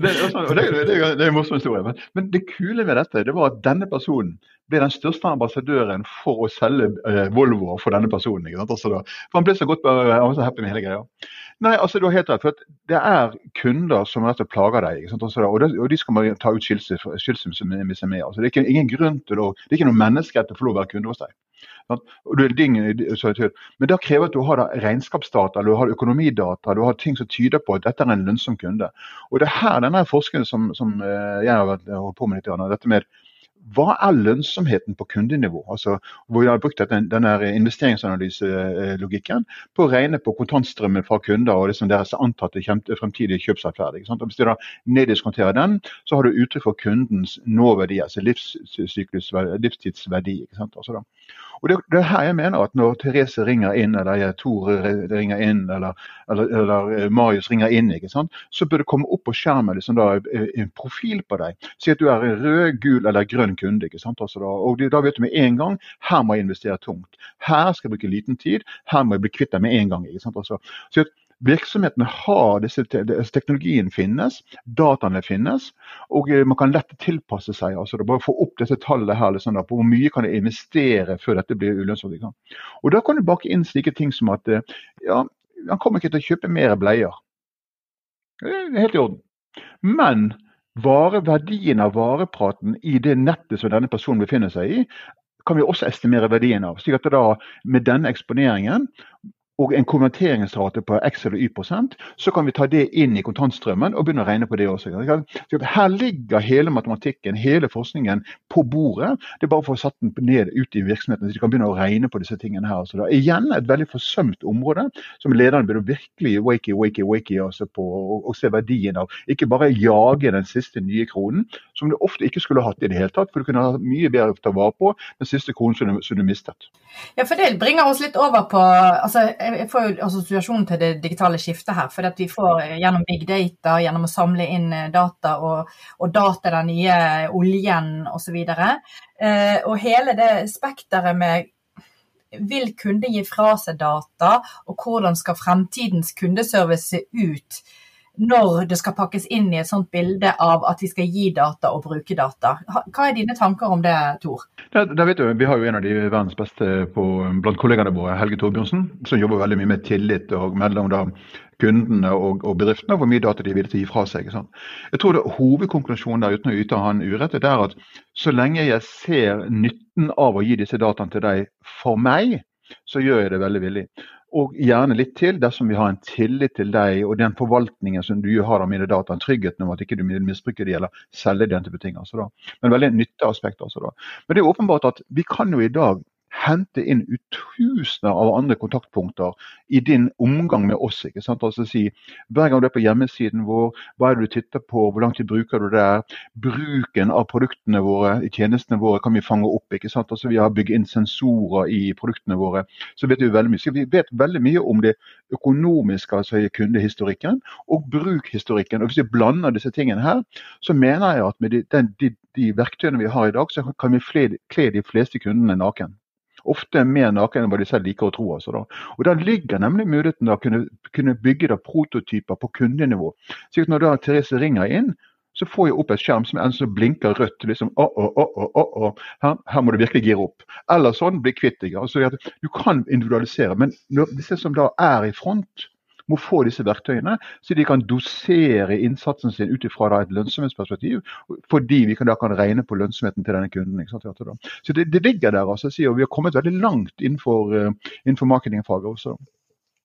det, det, det, er en morsom historie. Men, men, det kule med dette det var at denne personen ble den største ambassadøren for å selge eh, Volvo for denne personen. Altså, da, for Han ble så godt han var så happy med hele greia. Nei, altså du har helt rett. for Det er kunder som rett og plager deg. Altså, og, det, og, de skal man ta ut skilsmisse med. Altså, det er ikke, ingen grunn til å, det er ikke noen menneskerett å få lov å være kunde hos deg. Men det krever at du har regnskapsdata, du har økonomidata, du har ting som tyder på at dette er en lønnsom kunde. Og Det er her denne forskningen som, som eh, jeg har holdt på med litt, dette med hva er lønnsomheten på kundenivå? Altså, hvor jeg har brukt den, denne investeringsanalyselogikken på å regne på kontantstrømmen fra kunder og liksom deres antatte fremtidige kjøpsatferd. Hvis du da neddiskonterer den, så har du uttrykk for kundens nåverdi, altså livstidsverdi. Altså og det, det, er her jeg mener at når Therese ringer inn, eller Tor ringer inn, eller, eller, eller eh, Marius ringer inn, så bør det komme opp på skjermen liksom da, eh, en profil på deg. Si at du er rød, gul eller grønn kunde. ikke sant? Altså da, og da vet du med en gang her må jeg investere tungt. Her skal jeg bruke liten tid. Her må jeg bli kvitt deg med en gang. ikke sant? Altså, så Virksomhetene har disse, te teknologien finnes, dataene finnes, og eh, man kan lett tilpasse seg. altså da Bare få opp disse tallene her, liksom, på hvor mye kan jeg investere før dette blir ulønnsomt. Og Da kan du bake inn slike ting som at eh, ja, han kommer ikke til å kjøpe mer bleier. Det er helt i orden. Men vareverdien av varepraten i det nettet som denne personen befinner seg i, kan vi også estimere verdien av. slik at da Med denne eksponeringen og en konverteringsrate på X eller Y prosent, så kan vi ta det inn i kontantstrømmen og begynne å regne på det også. Her ligger hele matematikken, hele forskningen, på bordet. Det er bare for å sette den ned ut i virksomheten, så de kan begynne å regne på disse tingene her. Så det er igjen et veldig forsømt område som lederne burde virkelig wakey, wakey, wakey altså på og, se verdien av. Ikke bare jage den siste nye kronen, som du ofte ikke skulle hatt i det hele tatt. For du kunne ha mye bedre å ta vare på den siste kronen som som du mistet. Ja, for det bringer oss litt over på altså, jeg får jo assosiasjon til det digitale skiftet her. For vi får gjennom big data, gjennom å samle inn eh, data, og, og data den nye oljen osv. Eh, og hele det spekteret med vil kunde gi fra seg data, og hvordan skal fremtidens kundeservice se ut? Når det skal pakkes inn i et sånt bilde av at vi skal gi data og bruke data. Hva er dine tanker om det, Tor? Det, det vet du, Vi har jo en av de verdens beste på, blant kollegaene våre, Helge Torbjørnsen, som jobber veldig mye med tillit og mellom da kundene og, og bedriftene, og hvor mye data de å gi fra seg. Jeg tror det Hovedkonklusjonen der, uten å yte han urett, det er at så lenge jeg ser nytten av å gi disse dataene til deg for meg, så gjør jeg det veldig villig. Og gjerne litt til dersom vi har en tillit til deg og den forvaltningen som du har av mine data. Tryggheten om at ikke du misbruker de eller selger den type ting. Altså Men veldig nytteaspekt. Altså da. Men det er åpenbart at vi kan jo i dag hente inn tusener av andre kontaktpunkter i din omgang med oss. ikke sant? Altså si, Hver gang du er på hjemmesiden vår, hva er det du titter på, hvor lang tid bruker du der? Bruken av produktene våre, i tjenestene våre, kan vi fange opp. ikke sant? Altså Vi har bygget inn sensorer i produktene våre. Så vet vi veldig mye. Så vi vet veldig mye om det økonomiske, altså kundehistorikken, og brukhistorikken. Og Hvis vi blander disse tingene her, så mener jeg at med de, den, de, de verktøyene vi har i dag, så kan vi kle de fleste kundene naken. Ofte mer naken enn hva de selv liker å tro. Altså, da. Og Der ligger nemlig muligheten til å kunne, kunne bygge da, prototyper på kundenivå. Så når da Therese ringer inn, så får jeg opp et skjerm som en så blinker rødt. liksom, å, å, å, å, å, her, her, må du virkelig gire opp. Eller sånn, bli kvitt deg. Altså, du kan individualisere. Men disse som da er i front, må få disse verktøyene, så de kan dosere innsatsen sin ut fra et lønnsomhetsperspektiv. Fordi vi kan, da kan regne på lønnsomheten til denne kunden. Så det, det, ligger der. altså, og Vi har kommet veldig langt innenfor, uh, innenfor marketingfaget også.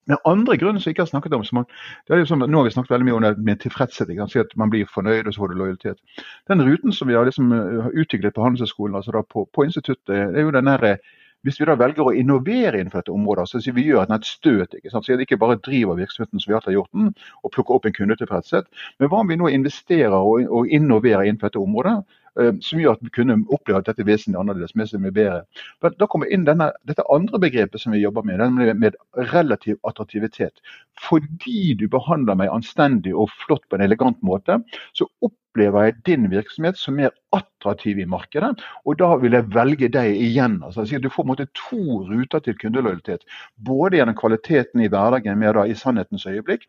Den andre grunnen som jeg ikke har snakket om, man, det er sånn, Nå har vi snakket veldig mye om det med tilfredshet. Si at Man blir fornøyd, og så får du lojalitet. Den ruten som vi har liksom eh, utviklet på Handelshøyskolen, altså på, på, instituttet, det er jo den der, hvis vi da velger å innovere innenfor dette området, så vi gjør et støt. ikke sant? Så ikke bare driver virksomheten som vi alltid har gjort den, og plukker opp en kundetilfredshet. Men hva om vi nå investerer og, og innoverer innenfor dette området, som gjør at vi kunne oppleve at dette er vesentlig annerledes, med bedre. Men da kommer inn denne, dette andre begrepet som vi jobber med, nemlig med relativ attraktivitet. Fordi du behandler meg anstendig og flott på en elegant måte, så opplever jeg din virksomhet som mer attraktiv i markedet, og da vil jeg velge deg igjen. Altså, du får måte, to ruter til kundelojalitet. Både gjennom kvaliteten i hverdagen med da, i sannhetens øyeblikk,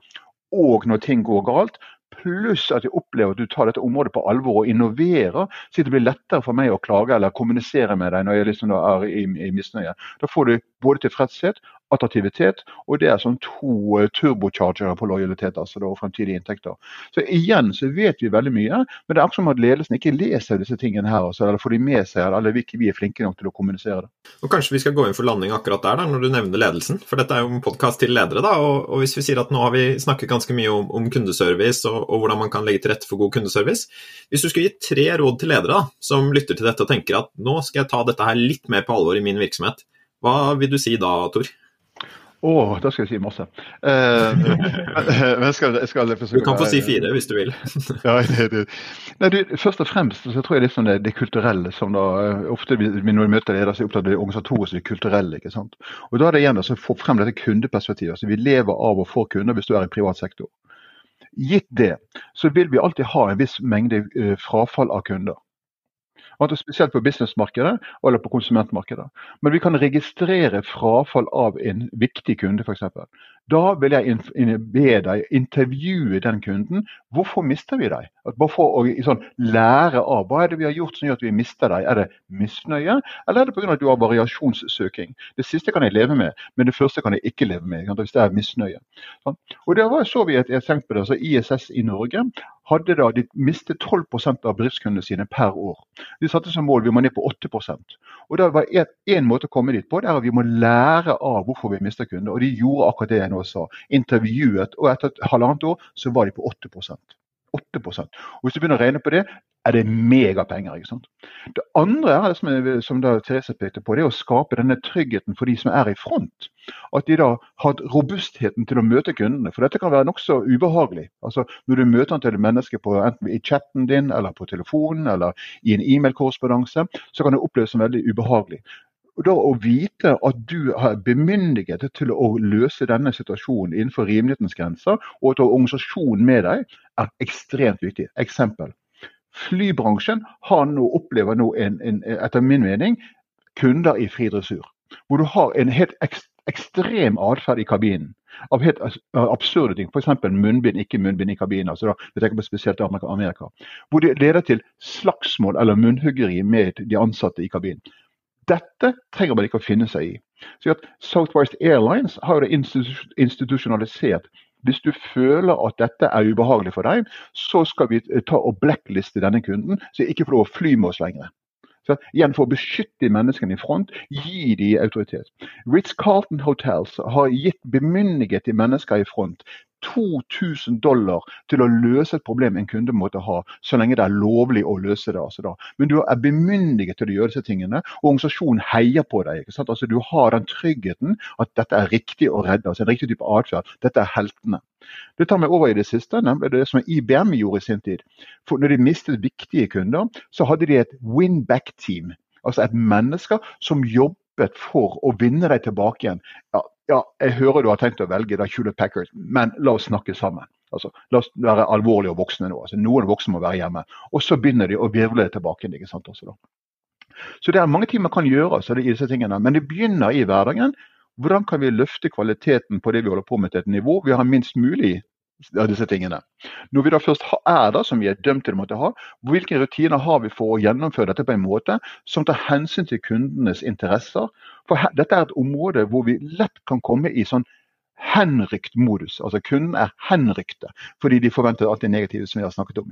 og når ting går galt. Pluss at jeg opplever at du tar dette området på alvor og innoverer, så det blir lettere for meg å klage eller kommunisere med deg når jeg liksom er i, i misnøye. Da får du både tilfredshet attraktivitet, og det er sånn to uh, turbochargere på lojalitet altså da, og fremtidige inntekter. Så igjen så vet vi veldig mye, men det er akkurat som at ledelsen ikke leser disse tingene her, altså, eller får de med seg, eller vi vi er flinke nok til å kommunisere det. Og Kanskje vi skal gå inn for landing akkurat der, da, når du nevner ledelsen. For dette er jo en podkast til ledere, da, og, og, hvis vi sier at nå har vi snakket ganske mye om, om kundeservice og, og, hvordan man kan legge til rette for god kundeservice. Hvis du skulle gi tre råd til ledere da, som lytter til dette og tenker at nå skal jeg ta dette her litt mer på alvor i min virksomhet, hva vil du si da, Tor? Å, oh, da skal jeg si masse. Uh, men skal, skal du kan få si fire hvis du vil. ja, det, det. Nei, du, først og fremst så tror jeg liksom det, det kulturelle som da Ofte ofte når vi møter ledere, så er opptatt av det organisatoriske, det kulturelle. ikke sant? Og Da er det igjen å få frem dette kundeperspektivet. altså Vi lever av og for kunder hvis du er i privat sektor. Gitt det, så vil vi alltid ha en viss mengde uh, frafall av kunder. Spesielt på businessmarkedet eller på konsumentmarkedet. Men vi kan registrere frafall av en viktig kunde f.eks. Da vil jeg be deg intervjue den kunden. Hvorfor mister vi deg? Bare for å sånn, lære av hva er det vi har gjort som gjør at vi mister deg. Er det misnøye, eller er det pga. at du har variasjonssøking? Det siste kan jeg leve med, men det første kan jeg ikke leve med. Hvis det er misnøye. Sånn. Og Der så vi et eksempel. altså ISS i Norge hadde da, de mistet 12% av bedriftskundene sine per år. De satte som mål vi må ned på 8% Og da var Én måte å komme dit på det er at vi må lære av hvorfor vi mister kunder. Og de gjorde akkurat det jeg nå sa. Intervjuet, og etter et halvannet år så var de på 8% 8% Og Hvis du begynner å regne på det, er det megapenger. ikke sant? Det andre er, som, er, som da Therese pekte på, det er å skape denne tryggheten for de som er i front. At de da har robustheten til å møte kundene. For dette kan være nokså ubehagelig. Altså Når du møter et menneske på, enten i chatten din, eller på telefonen, eller i en e-mail-korrespondanse, så kan det oppleves som veldig ubehagelig. Og da Å vite at du har bemyndiget til å løse denne situasjonen innenfor rimelighetens grenser, og at du har organisasjonen med deg, er ekstremt viktig. Eksempel. Flybransjen nå, opplever nå, en, en, etter min mening, kunder i fri dressur. Hvor du har en helt ekstrem atferd i kabinen. Av helt absurde ting. F.eks. munnbind, ikke munnbind i kabinen. altså da, jeg tenker på spesielt Amerika, Hvor det leder til slagsmål eller munnhuggeri med de ansatte i kabinen. Dette trenger man ikke å finne seg i. Så at Southwest Airlines har det institusjonalisert. Hvis du føler at dette er ubehagelig for deg, så skal vi ta og blackliste denne kunden, så jeg ikke får lov å fly med oss lenger. Igjen For å beskytte menneskene i front, gi de autoritet. Ritz-Carlton Hotels har gitt bemyndiget til mennesker i front 2000 dollar til å løse et problem en kunde måtte ha, så lenge det er lovlig å løse det. Altså Men du er bemyndiget til å gjøre disse tingene, og organisasjonen heier på deg. Altså Du har den tryggheten at dette er riktig å redde, altså en riktig type atferd. Dette er heltene. Det tar meg over i det siste, nemlig det som IBM gjorde i sin tid. For når de mistet viktige kunder, så hadde de et win back-team. Altså et menneske som jobbet for å vinne deg tilbake igjen. Ja, ja, jeg hører du har tenkt å velge da Hewlett Packard, men la oss snakke sammen. Altså, la oss være alvorlige og voksne nå. Altså, noen voksne må være hjemme. Og så begynner de å virvle tilbake. Ikke sant, også, så det er mange ting man kan gjøre i disse tingene, men det begynner i hverdagen. Hvordan kan vi løfte kvaliteten på det vi holder på med til et nivå vi har minst mulig av disse tingene. Når vi da først er der, som vi er dømt til å måtte ha, hvilke rutiner har vi for å gjennomføre dette på en måte som tar hensyn til kundenes interesser? For dette er et område hvor vi lett kan komme i sånn henrykt modus. Altså kunden er henrykte fordi de forventer alt det negative som vi har snakket om.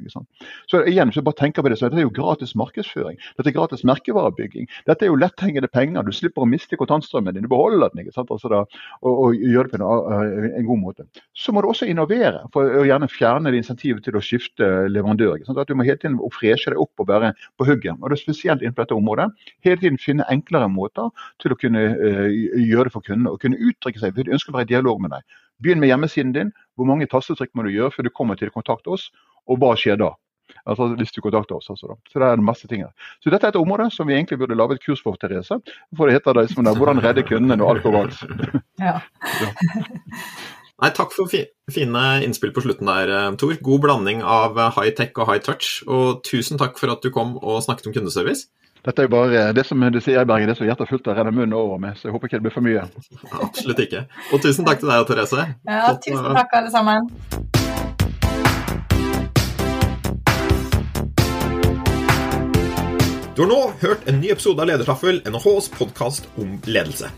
Så igjen, så bare tenker på det, så Dette er jo gratis markedsføring. Dette er gratis merkevarebygging. Dette er jo letthengende penger. Du slipper å miste kontantstrømmen din. Du beholder den ikke sant? Altså da, og, og gjør det på en, en, god måte. Så må du også innovere for å gjerne fjerne det insentivet til å skifte leverandør. Ikke sant? At Du må hele tiden freshe deg opp og være på hugget. Og det er spesielt innenfor dette området. Hele tiden finne enklere måter til å kunne uh, gjøre det for kundene og kunne uttrykke seg. De ønsker å være i dialog med deg. Begynn med hjemmesiden din. Hvor mange tastetrykk må du gjøre før du kommer til å kontakte oss, og hva skjer da? Altså hvis du kontakter oss. Altså, så det er masse ting her. Så dette er et område som vi egentlig burde lage et kurs for, Therese. For det heter det som der, 'Hvordan redde kundene når alt går galt'. Ja. Nei, Takk for fi fine innspill på slutten der, eh, Tor. God blanding av eh, high tech og high touch. Og tusen takk for at du kom og snakket om kundeservice. Dette er jo bare det som du sier, Berge, det som hjertet fullt av renner munnen over med, så jeg håper ikke det blir for mye. Absolutt ikke. Og tusen takk til deg og Therese. Ja, tusen takk alle sammen. Du har nå hørt en ny episode av Ledertaffel, NHHs podkast om ledelse.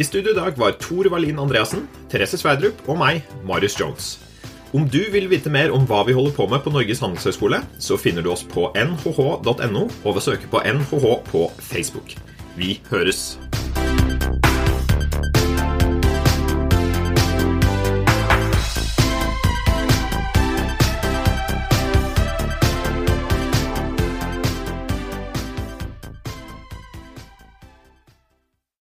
I studio i dag var Tor Wallin Andreassen, Therese Sverdrup og meg, Marius Jones. Om du vil vite mer om hva vi holder på med på Norges handelshøyskole, så finner du oss på nhh.no og ved å søke på NHH på Facebook. Vi høres!